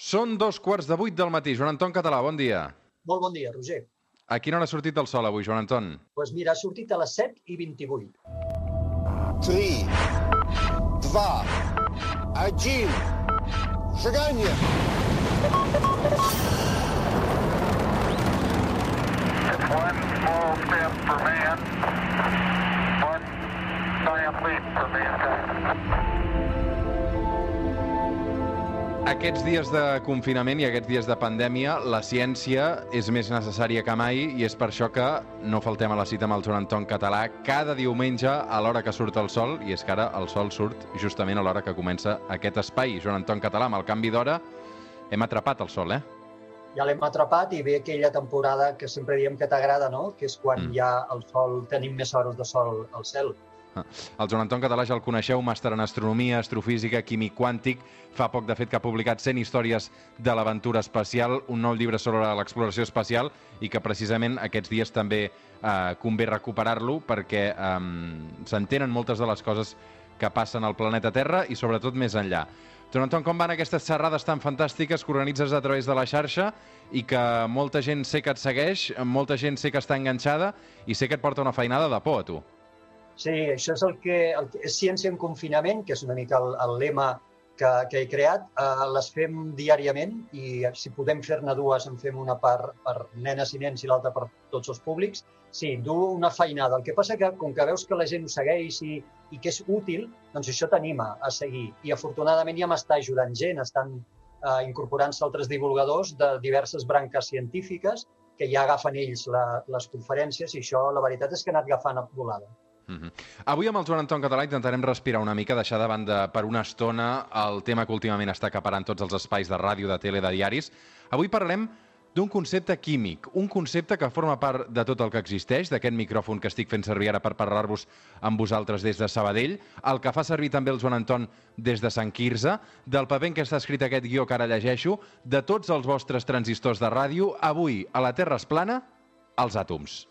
Són dos quarts de vuit del matí. Joan Anton Català, bon dia. Molt bon dia, Roger. A quina hora ha sortit el sol avui, Joan Anton? Doncs pues mira, ha sortit a les 7 i 28. 3, 2, 1, seganya! One small step for man, one giant leap for mankind. Aquests dies de confinament i aquests dies de pandèmia, la ciència és més necessària que mai i és per això que no faltem a la cita amb el Joan Anton Català cada diumenge a l'hora que surt el sol, i és que ara el sol surt justament a l'hora que comença aquest espai. Joan Anton Català, amb el canvi d'hora hem atrapat el sol, eh? Ja l'hem atrapat i ve aquella temporada que sempre diem que t'agrada, no? Que és quan Mm. ja el sol, tenim més hores de sol al cel. El Joan Anton Català ja el coneixeu, màster en astronomia, astrofísica, químic quàntic. Fa poc, de fet, que ha publicat 100 històries de l'aventura espacial, un nou llibre sobre l'exploració espacial i que precisament aquests dies també eh, convé recuperar-lo perquè eh, s'entenen moltes de les coses que passen al planeta Terra i sobretot més enllà. Joan Anton, com van aquestes xerrades tan fantàstiques que organitzes a través de la xarxa i que molta gent sé que et segueix, molta gent sé que està enganxada i sé que et porta una feinada de por a tu. Sí, això és el que, el que és ciència en confinament, que és una mica el, el lema que, que he creat. Uh, les fem diàriament i si podem fer-ne dues, en fem una per, per nenes i nens i l'altra per tots els públics. Sí, du una feinada. El que passa que, com que veus que la gent ho segueix i, i que és útil, doncs això t'anima a seguir. I afortunadament ja m'està ajudant gent, estan uh, incorporant-se altres divulgadors de diverses branques científiques que ja agafen ells la, les conferències i això la veritat és que ha anat agafant volada. Mm -hmm. Avui amb el Joan Anton Català intentarem respirar una mica, deixar de banda per una estona el tema que últimament està acaparant tots els espais de ràdio, de tele, de diaris. Avui parlem d'un concepte químic, un concepte que forma part de tot el que existeix, d'aquest micròfon que estic fent servir ara per parlar-vos amb vosaltres des de Sabadell, el que fa servir també el Joan Anton des de Sant Quirze, del paper en què està escrit aquest guió que ara llegeixo, de tots els vostres transistors de ràdio, avui a la Terra es plana, els àtoms.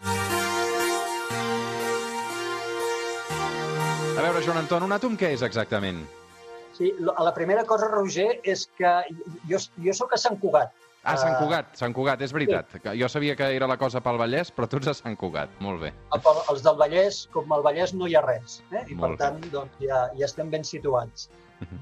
A veure, Joan Anton, un àtom què és exactament? Sí, la primera cosa, Roger, és que jo, jo sóc a Sant Cugat. Ah, Sant Eh, Cugat, Sant Cugat, és veritat. Que Jo sabia que era la cosa pel Vallès, però tu ets a Sant Cugat. Molt bé. Els del Vallès, com al Vallès no hi ha res. Eh? I Molt per tant, doncs, ja, ja estem ben situats.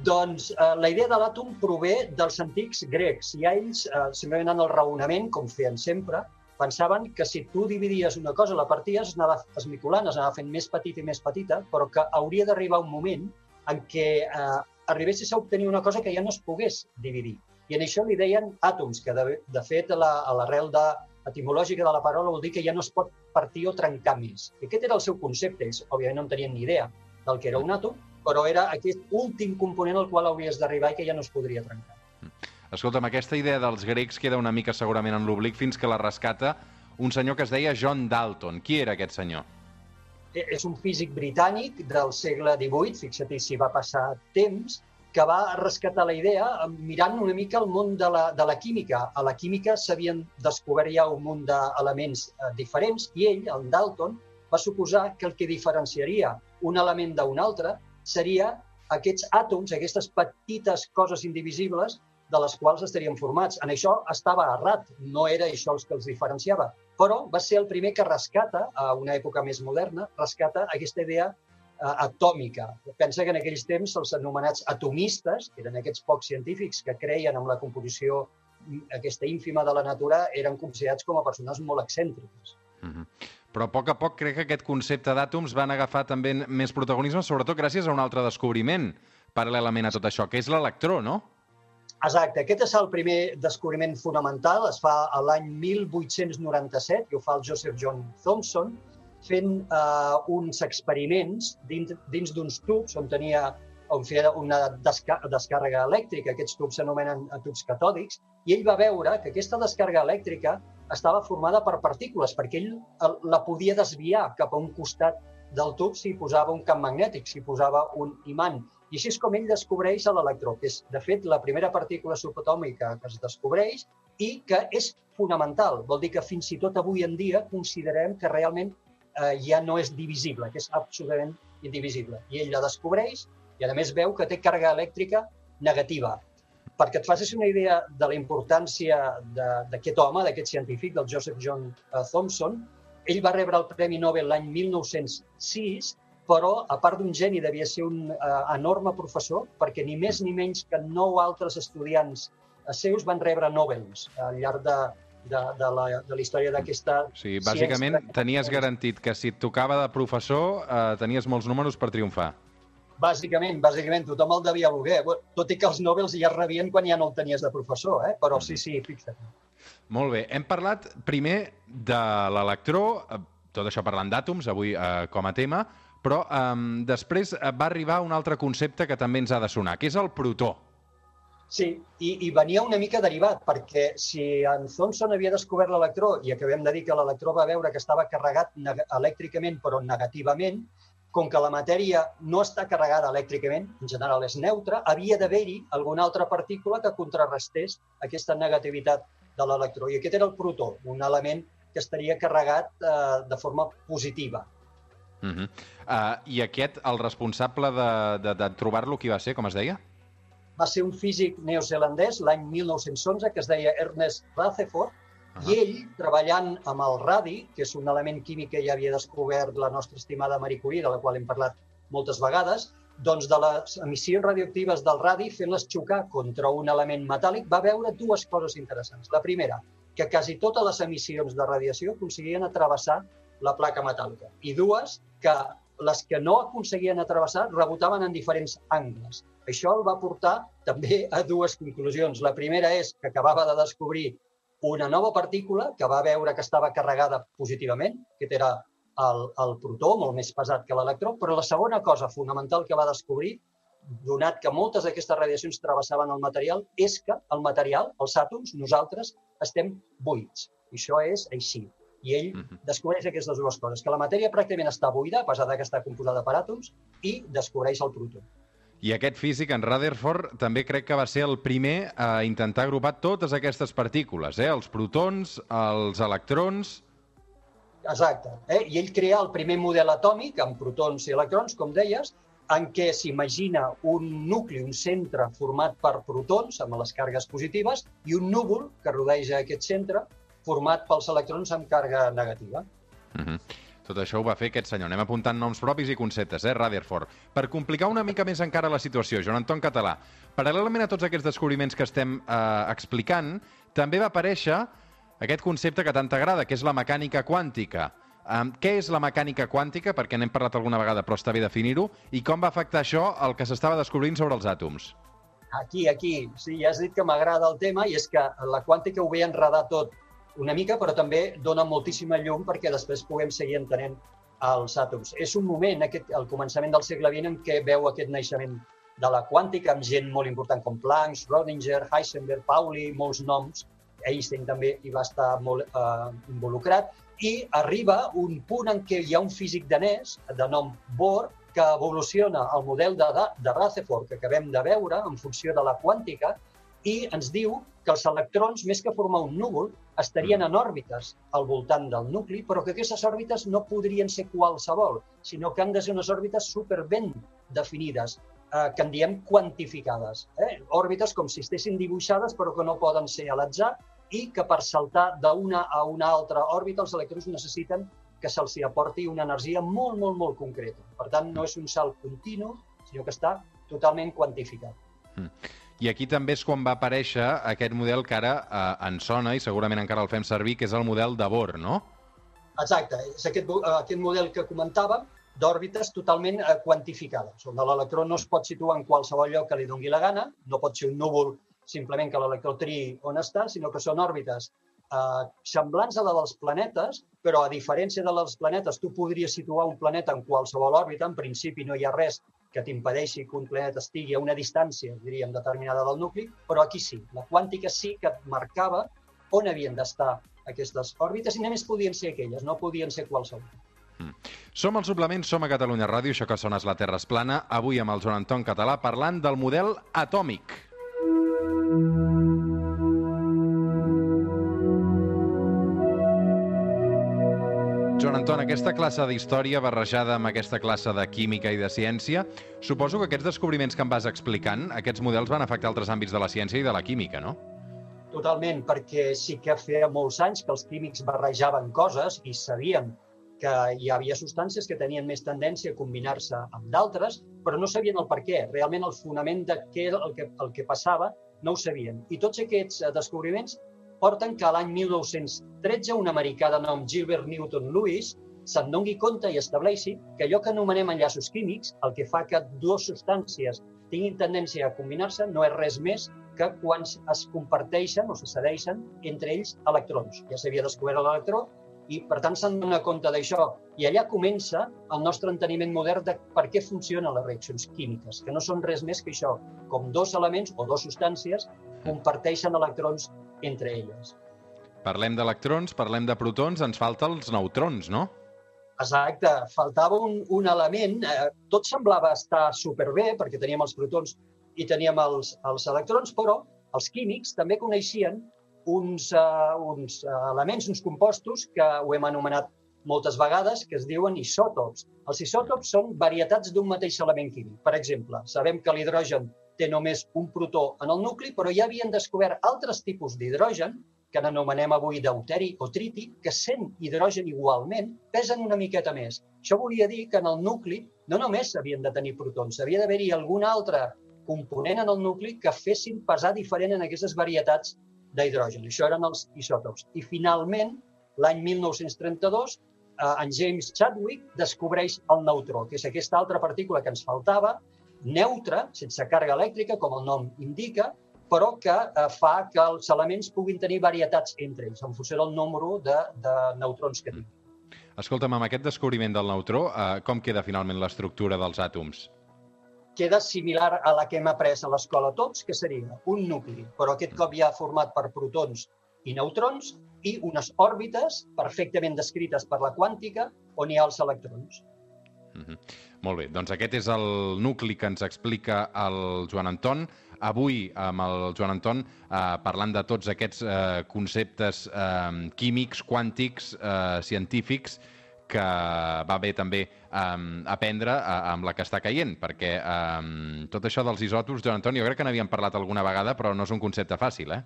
doncs eh, la idea de l'àtom prové dels antics grecs i ells, eh, simplement en el raonament, com feien sempre, pensaven que si tu dividies una cosa, la parties, es anava esmicolant, es anava fent més petita i més petita, però que hauria d'arribar un moment en què eh, arribessis a obtenir una cosa que ja no es pogués dividir. I en això li deien àtoms, que de, de fet la- a l'arrel de, etimològica de la paraula vol dir que ja no es pot partir o trencar més. I aquest era el seu concepte. Ells, òbviament, no en tenien ni idea del que era un àtom, però era aquest últim component al qual hauries d'arribar i que ja no es podria trencar. Escolta'm, aquesta idea dels grecs queda una mica segurament en l'oblic fins que la rescata un senyor que es deia John Dalton. Qui era aquest senyor? Eh, És un físic britànic del segle XVIII, fixa't si va passar temps, que va rescatar la idea mirant una mica el món de la, de la química. A la química s'havien descobert ja un munt d'elements eh, diferents i ell, el Dalton, va suposar que el que diferenciaria un element d'un altre seria aquests àtoms, aquestes petites coses indivisibles de les quals estarien formats. En això estava errat, no era això els que els diferenciava, però va ser el primer que rescata, a una època més moderna, rescata aquesta idea eh, atòmica. Pensa que en aquells temps els anomenats atomistes, que eren aquests pocs científics que creien en la composició mm, aquesta ínfima de la natura, eren considerats com a persones molt excèntriques. Uh -huh. Però a poc a poc crec que aquest concepte d'àtoms van agafar també més protagonisme, sobretot gràcies a un altre descobriment paral·lelament a tot això, que és l'electró, no? Exacte, aquest és el primer descobriment fonamental, es fa a l'any 1897, i ho fa el Joseph John Thomson, fent eh, uns experiments dins, dins d'uns tubs on tenia on feia una desca descàrrega elèctrica, aquests tubs s'anomenen eh, tubs catòdics, i ell va veure que aquesta descàrrega elèctrica estava formada per partícules, perquè ell el- la podia desviar cap a un costat del tub si posava un camp magnètic, si posava un imant. I així és com ell descobreix l'electró, que és, de fet, la primera partícula subatòmica que es descobreix i que és fonamental. Vol dir que fins i tot avui en dia considerem que realment eh, ja no és divisible, que és absolutament indivisible. I ell la descobreix i, a més, veu que té càrrega elèctrica negativa. perquè et facis una idea de la importància d'aquest home, d'aquest científic, del Joseph John eh, Thomson, ell va rebre el Premi Nobel l'any 1906, però, a part d'un geni, devia ser un eh, enorme professor, perquè ni més ni menys que nou altres estudiants eh, seus van rebre Nobels al llarg de, de, de, la, de la història d'aquesta sigui, bàsicament ciència. tenies garantit que si et tocava de professor eh, tenies molts números per triomfar. Bàsicament, bàsicament, tothom el devia voler. Tot i que els Nobels ja rebien quan ja no el tenies de professor, eh? però sí, sí, fixa't. Molt bé, hem parlat primer de l'electró, tot això parlant d'àtoms avui eh, com a tema, però eh, després eh, va arribar un altre concepte que també ens ha de sonar, que és el protó. Sí, i, i venia una mica derivat, perquè si en Thomson havia descobert l'electró, i acabem de dir que l'electró va veure que estava carregat elèctricament, però negativament, com que la matèria no està carregada elèctricament, en general és neutra, havia d'haver-hi alguna altra partícula que contrarrestés aquesta negativitat de l'electró. I aquest era el protó, un element que estaria carregat eh, de forma positiva. Uh -huh. uh, I aquest, el responsable de, de, de trobar-lo, qui va ser, com es deia? va ser un físic neozelandès l'any 1911 que es deia Ernest Rutherford Ah. i ell, treballant amb el radi, que és un element químic que ja havia descobert la nostra estimada Marie Curie, de la qual hem parlat moltes vegades, doncs de les emissions radioactives del radi, fent-les xocar contra un element metàl·lic, va veure dues coses interessants. La primera, que quasi totes les emissions de radiació aconseguien atrevessar la placa metàl·lica. I dues, que les que no aconseguien atrevessar rebotaven en diferents angles. Això el va portar també a dues conclusions. La primera és que acabava de descobrir una nova partícula que va veure que estava carregada positivament, que era el, el protó, molt més pesat que l'electró, però la segona cosa fonamental que va descobrir, donat que moltes d'aquestes radiacions travessaven el material, és que el material, els àtoms, nosaltres, estem buits. I això és així. I ell Mhm. descobreix aquestes dues coses, que la matèria pràcticament està buida, a pesar que està composada per àtoms, i descobreix el protó. I aquest físic, en Rutherford, també crec que va ser el primer a intentar agrupar totes aquestes partícules, eh? els protons, els electrons... Exacte. Eh? I ell crea el primer model atòmic amb protons i electrons, com deies, en què s'imagina un nucli, un centre format per protons amb les càrregues positives i un núvol que rodeja aquest centre format pels electrons amb càrrega negativa. Uh -huh. Tot això ho va fer aquest senyor. Anem apuntant noms propis i conceptes, eh, Rutherford. Per complicar una mica més encara la situació, Joan Anton Català, paral·lelament a tots aquests descobriments que estem eh, explicant, també va aparèixer aquest concepte que tant t'agrada, que és la mecànica quàntica. Um, què és la mecànica quàntica? Perquè n'hem parlat alguna vegada, però està bé definir-ho. I com va afectar això el que s'estava descobrint sobre els àtoms? Aquí, aquí, sí, ja has dit que m'agrada el tema i és que la quàntica ho ve a enredar tot una mica, però també dona moltíssima llum perquè després puguem seguir entenent els àtoms. És un moment, aquest, al començament del segle XX, en què veu aquest naixement de la quàntica amb gent molt important com Planck, Schrödinger, Heisenberg, Pauli, molts noms. Einstein també hi va estar molt eh, involucrat. I arriba un punt en què hi ha un físic danès de nom Bohr que evoluciona el model de, de Rutherford que acabem de veure en funció de la quàntica i ens diu que els electrons, més que formar un núvol, estarien en òrbites al voltant del nucli, però que aquestes òrbites no podrien ser qualsevol, sinó que han de ser unes òrbites super ben definides, eh, que en diem quantificades. Eh? Òrbites com si estessin dibuixades però que no poden ser a l'atzar i que per saltar d'una a una altra òrbita els electrons necessiten que se'ls aporti una energia molt, molt, molt concreta. Per tant, no és un salt continu, sinó que està totalment quantificat. I aquí també és quan va aparèixer aquest model que ara eh, ens sona i segurament encara el fem servir, que és el model de Bohr, no? Exacte, és aquest, eh, aquest model que comentàvem d'òrbites totalment eh, quantificades, on l'electró no es pot situar en qualsevol lloc que li dongui la gana, no pot ser un núvol simplement que l'electró triï on està, sinó que són òrbites eh, semblants a la dels planetes, però a diferència de les planetes, tu podries situar un planeta en qualsevol òrbita, en principi no hi ha res que t'impedeixi que un planeta estigui a una distància, diríem, determinada del nucli, però aquí sí. La quàntica sí que et marcava on havien d'estar aquestes òrbites i només podien ser aquelles, no podien ser qualsevol. Som al suplement, som a Catalunya Ràdio, això que sona és la Terra es plana, avui amb el Joan Anton Català parlant del model atòmic. Joan aquesta classe d'història barrejada amb aquesta classe de química i de ciència, suposo que aquests descobriments que em vas explicant, aquests models van afectar altres àmbits de la ciència i de la química, no? Totalment, perquè sí que feia molts anys que els químics barrejaven coses i sabien que hi havia substàncies que tenien més tendència a combinar-se amb d'altres, però no sabien el per què. Realment el fonament de què era el que, el que passava no ho sabien. I tots aquests eh, descobriments porten que l'any 1913 un americà de nom Gilbert Newton Lewis se'n doni compte i estableixi que allò que anomenem enllaços químics, el que fa que dues substàncies tinguin tendència a combinar-se, no és res més que quan es comparteixen o se cedeixen entre ells electrons. Ja s'havia descobert l'electró i, per tant, se'n dona compte d'això. I allà comença el nostre enteniment modern de per què funcionen les reaccions químiques, que no són res més que això, com dos elements o dues substàncies comparteixen electrons entre elles. Parlem d'electrons, parlem de protons, ens falten els neutrons, no? Exacte, faltava un, un element, eh, tot semblava estar superbé perquè teníem els protons i teníem els, els electrons, però els químics també coneixien uns, uh, uns uh, elements, uns compostos que ho hem anomenat moltes vegades, que es diuen isòtops. Els isòtops són varietats d'un mateix element químic. Per exemple, sabem que l'hidrogen té només un protó en el nucli, però ja havien descobert altres tipus d'hidrogen que n'anomenem avui deuteri o triti, que sent hidrogen igualment, pesen una miqueta més. Això volia dir que en el nucli no només s'havien de tenir protons, havia d'haver-hi algun altre component en el nucli que fessin pesar diferent en aquestes varietats d'hidrogen. Això eren els isòtops. I finalment, l'any 1932, eh, en James Chadwick descobreix el neutró, que és aquesta altra partícula que ens faltava, neutra, sense càrrega elèctrica, com el nom indica, però que eh, fa que els elements puguin tenir varietats entre ells, en funció del número de, de neutrons que tinguin. Escolta'm, amb aquest descobriment del neutró, eh, com queda finalment l'estructura dels àtoms? Queda similar a la que hem après a l'escola tots, que seria un nucli, però aquest cop ja format per protons i neutrons i unes òrbites perfectament descrites per la quàntica on hi ha els electrons. Mm -hmm. Molt bé, doncs aquest és el nucli que ens explica el Joan Anton. Avui, amb el Joan Anton, eh, parlant de tots aquests eh, conceptes eh, químics, quàntics, eh, científics, que va bé també eh, aprendre eh, amb la que està caient, perquè eh, tot això dels isòtops, Joan Anton, jo crec que n'havíem parlat alguna vegada, però no és un concepte fàcil, eh?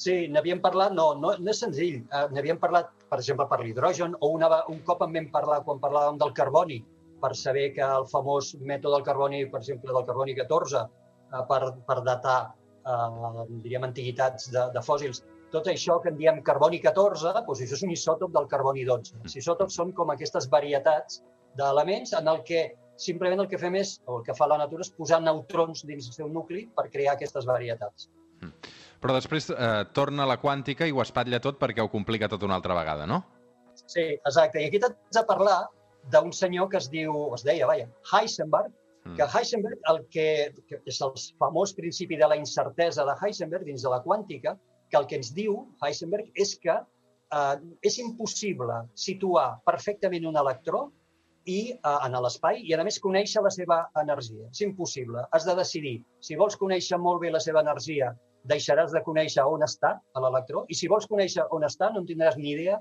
Sí, n'havíem parlat, no, no, no és senzill. Eh, n'havíem parlat, per exemple, per l'hidrogen, o una, un cop en vam parlar quan parlàvem del carboni, per saber que el famós mètode del carboni, per exemple, del carboni 14, eh, per, per datar, eh, diríem, antiguitats de, de fòssils, tot això que en diem carboni 14, doncs això és un isòtop del carboni 12. Els isòtops són com aquestes varietats d'elements en el que simplement el que fem és, o el que fa la natura, és posar neutrons dins el seu nucli per crear aquestes varietats. Però després eh, torna a la quàntica i ho espatlla tot perquè ho complica tot una altra vegada, no? Sí, exacte. I aquí t'haig de parlar d'un senyor que es diu, es deia, vaja, Heisenberg, Mm. Que Heisenberg, el que, que és el famós principi de la incertesa de Heisenberg dins de la quàntica, que el que ens diu Heisenberg és que eh, és impossible situar perfectament un electró i eh, en l'espai i, a més, conèixer la seva energia. És impossible. Has de decidir. Si vols conèixer molt bé la seva energia, deixaràs de conèixer on està l'electró i si vols conèixer on està no en tindràs ni idea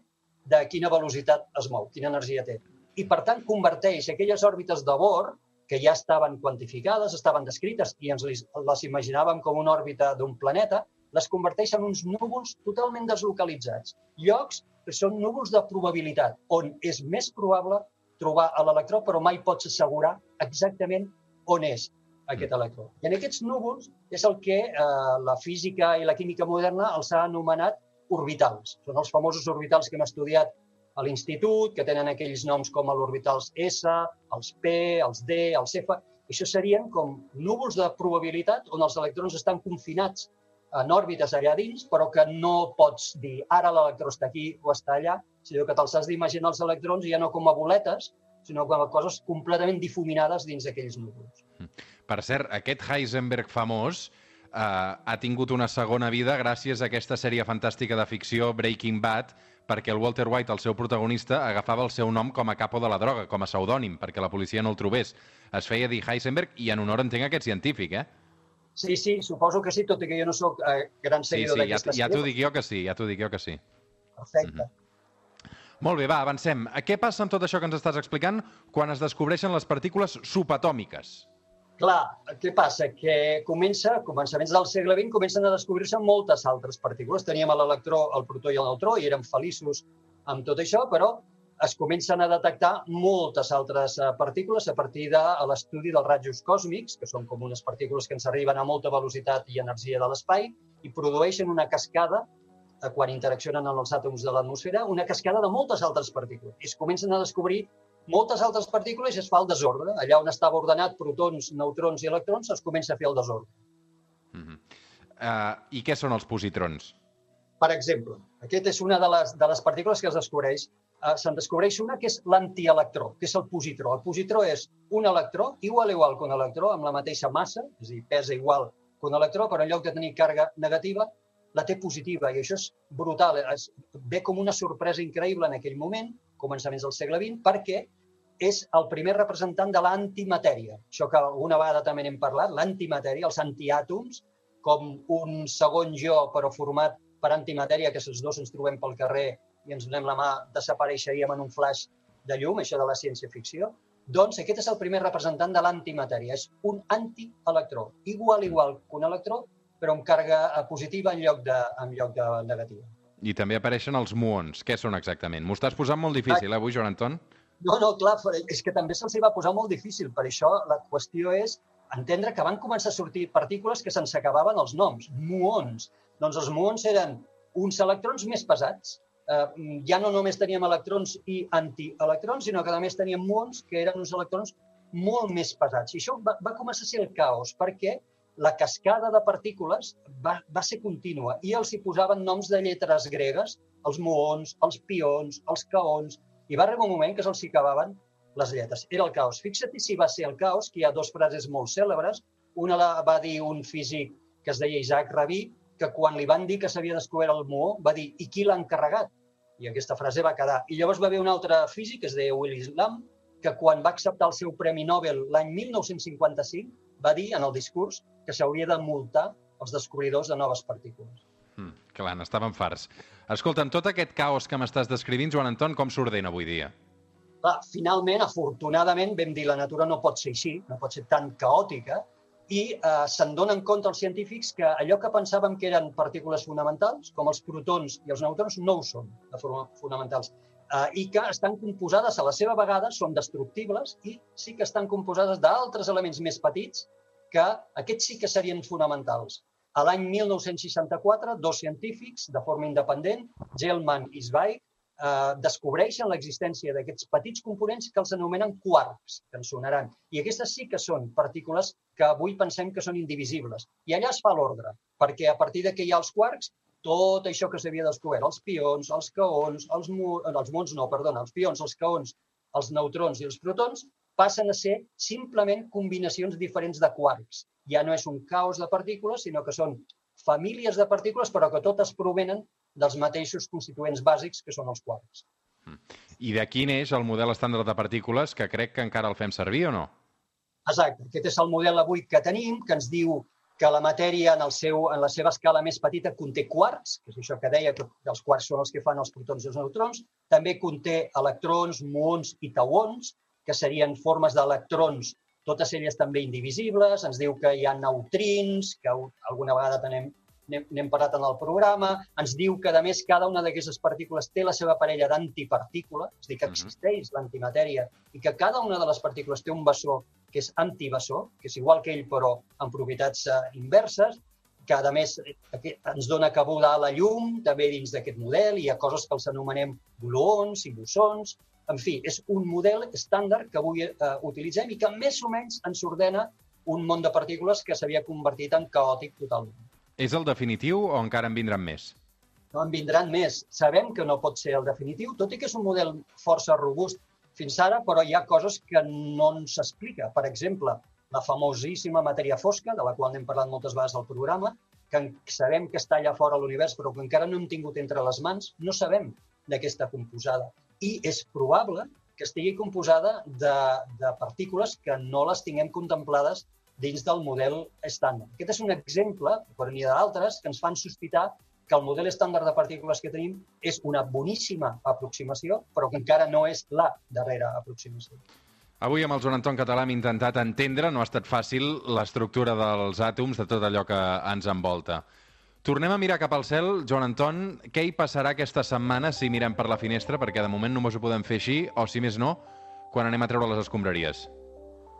de quina velocitat es mou, quina energia té. I, per tant, converteix aquelles òrbites de Bohr que ja estaven quantificades, estaven descrites i ens les, imaginàvem com una òrbita d'un planeta, les converteix en uns núvols totalment deslocalitzats. Llocs que són núvols de probabilitat, on és més probable trobar l'electró, però mai pots assegurar exactament on és aquest electró. I en aquests núvols és el que eh, la física i la química moderna els ha anomenat orbitals. Són els famosos orbitals que hem estudiat a l'institut, que tenen aquells noms com l'orbitals S, els P, els D, els F. Això serien com núvols de probabilitat on els electrons estan confinats en òrbites allà dins, però que no pots dir ara l'electró està aquí o està allà, sinó que te'ls has d'imaginar els electrons ja no com a boletes, sinó com a coses completament difuminades dins d'aquells núvols. Per cert, aquest Heisenberg famós ha tingut una segona vida gràcies a aquesta sèrie fantàstica de ficció Breaking Bad, perquè el Walter White, el seu protagonista, agafava el seu nom com a capo de la droga, com a pseudònim, perquè la policia no el trobés. Es feia dir Heisenberg i en honor entenc aquest científic, eh? Sí, sí, suposo que sí, tot i que jo no sóc eh, gran Sí, seguidor sí, ja, d'aquesta ja t'ho sèrie. dic jo que sí, ja t'ho dic jo que sí. Perfecte. Molt bé, va, avancem. Què passa amb tot això que ens estàs explicant quan es descobreixen les partícules subatòmiques? Clar, què passa? Que comença, a començaments del segle XX, comencen a descobrir-se moltes altres partícules. Teníem l'electró, el protó i el neutró i érem feliços amb tot això, però es comencen a detectar moltes altres eh, partícules a partir de l'estudi dels rajos còsmics, que són com unes partícules que ens arriben a molta velocitat i energia de l'espai, i produeixen una cascada, eh, quan interaccionen amb els àtoms de l'atmosfera, una cascada de moltes altres partícules. I es comencen a descobrir moltes altres partícules i es fa el desordre. Allà on estava ordenat protons, neutrons i electrons, es comença a fer el desordre. Mm -hmm. uh, I què són els positrons? Per exemple, aquesta és una de les, de les partícules que es descobreix eh, se'n descobreix una que és l'antielectró, que és el positró. El positró és un electró igual igual que un electró, amb la mateixa massa, és a dir, pesa igual que un electró, però en lloc de tenir càrrega negativa, la té positiva. I això és brutal. Es, ve com una sorpresa increïble en aquell moment, començaments del segle XX, perquè és el primer representant de l'antimatèria. Això que alguna vegada també n'hem parlat, l'antimatèria, els antiàtoms, com un segon jo, però format per antimatèria, que els dos ens trobem pel carrer i ens donem la mà, desapareixeríem en un flash de llum, això de la ciència-ficció, doncs aquest és el primer representant de l'antimatèria. És un antielectró, igual, igual que un electró, però amb càrrega positiva en lloc de, en lloc de negativa. I també apareixen els muons. Què són exactament? M'ho estàs posant molt difícil, eh, avui, Joan Anton? No, no, clar, és que també se'ls va posar molt difícil. Per això la qüestió és entendre que van començar a sortir partícules que se'ns acabaven els noms, muons. Doncs els muons eren uns electrons més pesats, eh, ja no només teníem electrons i antielectrons, sinó que a més teníem muons que eren uns electrons molt més pesats. I això va, va començar a ser el caos, perquè la cascada de partícules va, va ser contínua i els hi posaven noms de lletres gregues, els muons, els pions, els caons, i va arribar un moment que se'ls hi acabaven les lletres. Era el caos. Fixa't si va ser el caos, que hi ha dues frases molt cèlebres. Una la va dir un físic que es deia Isaac Rabí, que quan li van dir que s'havia descobert el muó, va dir, i qui l'ha encarregat? I aquesta frase va quedar. I llavors va haver un altre físic, que es deia Willis Lamb, que quan va acceptar el seu Premi Nobel l'any 1955, va dir en el discurs que s'hauria de multar els descobridors de noves partícules. Mm, clar, n'estaven farts. Escolta, tot aquest caos que m'estàs descrivint, Joan Anton, com s'ordena avui dia? Clar, finalment, afortunadament, vam dir la natura no pot ser així, no pot ser tan caòtica, i eh, se'n donen compte els científics que allò que pensàvem que eren partícules fonamentals, com els protons i els neutrons, no ho són de forma fonamentals. Eh, I que estan composades a la seva vegada, són destructibles i sí que estan composades d'altres elements més petits que aquests sí que serien fonamentals. A l'any 1964, dos científics, de forma independent, Gell-Mann i Zweig, eh, descobreixen l'existència d'aquests petits components que els anomenen quarks, que ens sonaran. I aquestes sí que són partícules que avui pensem que són indivisibles. I allà es fa l'ordre, perquè a partir de que hi ha els quarks, tot això que s'havia descobert, els pions, els caons, els, mu els mons, no, perdona, els pions, els caons, els neutrons i els protons, passen a ser simplement combinacions diferents de quarks. Ja no és un caos de partícules, sinó que són famílies de partícules, però que totes provenen dels mateixos constituents bàsics que són els quarks. I d'aquí neix el model estàndard de partícules, que crec que encara el fem servir o no? Exacte. Aquest és el model avui que tenim, que ens diu que la matèria en, el seu, en la seva escala més petita conté quarks, que és això que deia, que els quarks són els que fan els protons i els neutrons, també conté electrons, muons i tauons, que serien formes d'electrons, totes elles també indivisibles, ens diu que hi ha neutrins, que alguna vegada tenem n'hem parlat en el programa, ens diu que, a més, cada una d'aquestes partícules té la seva parella d'antipartícula, és a dir, que existeix l'antimatèria i que cada una de les partícules té un bessó que és antibessó, que és igual que ell però amb propietats uh, inverses, que a més ens dona cabuda a la llum, també dins d'aquest model, hi ha coses que els anomenem gluons i bosons, en fi, és un model estàndard que avui eh, utilitzem i que més o menys ens ordena un món de partícules que s'havia convertit en caòtic totalment. És el definitiu o encara en vindran més? No en vindran més. Sabem que no pot ser el definitiu, tot i que és un model força robust fins ara, però hi ha coses que no ens explica. Per exemple, la famosíssima matèria fosca, de la qual n'hem parlat moltes vegades al programa, que sabem que està allà fora l'univers, però que encara no hem tingut entre les mans, no sabem està composada. I és probable que estigui composada de, de partícules que no les tinguem contemplades dins del model estàndard. Aquest és un exemple, per n'hi d'altres, que ens fan sospitar que el model estàndard de partícules que tenim és una boníssima aproximació, però que encara no és la darrera aproximació. Avui amb el Joan Anton Català hem intentat entendre, no ha estat fàcil, l'estructura dels àtoms, de tot allò que ens envolta. Tornem a mirar cap al cel. Joan Anton, què hi passarà aquesta setmana si mirem per la finestra? Perquè de moment només ho podem fer així, o si més no, quan anem a treure les escombraries.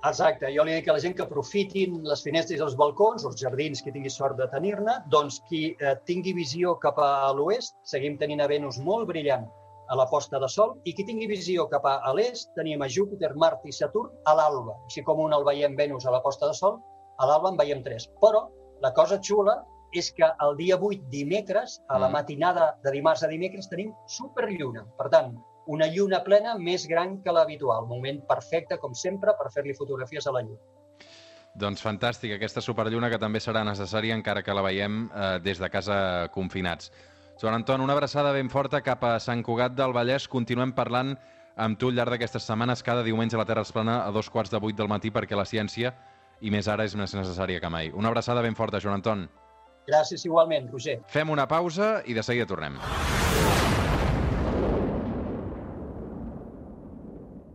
Exacte, jo li dic a la gent que aprofitin les finestres i els balcons, els jardins, qui tingui sort de tenir-ne, doncs qui eh, tingui visió cap a l'oest, seguim tenint a Venus molt brillant a la posta de sol, i qui tingui visió cap a l'est, tenim a Júpiter, Mart i Saturn a l'alba. Així com un el veiem Venus a la posta de sol, a l'alba en veiem tres. Però la cosa xula és que el dia 8, dimecres, a la Mm. matinada de dimarts a dimecres, tenim superlluna. Per tant, una lluna plena més gran que l'habitual. Moment perfecte, com sempre, per fer-li fotografies a la lluna. Doncs fantàstic, aquesta superlluna que també serà necessària encara que la veiem eh, des de casa confinats. Joan Anton, una abraçada ben forta cap a Sant Cugat del Vallès. Continuem parlant amb tu al llarg d'aquestes setmanes, cada diumenge a la Terra es plana a dos quarts de vuit del matí perquè la ciència, i més ara, és més necessària que mai. Una abraçada ben forta, Joan Anton. Gràcies igualment, Roger. Fem una pausa i de seguida tornem.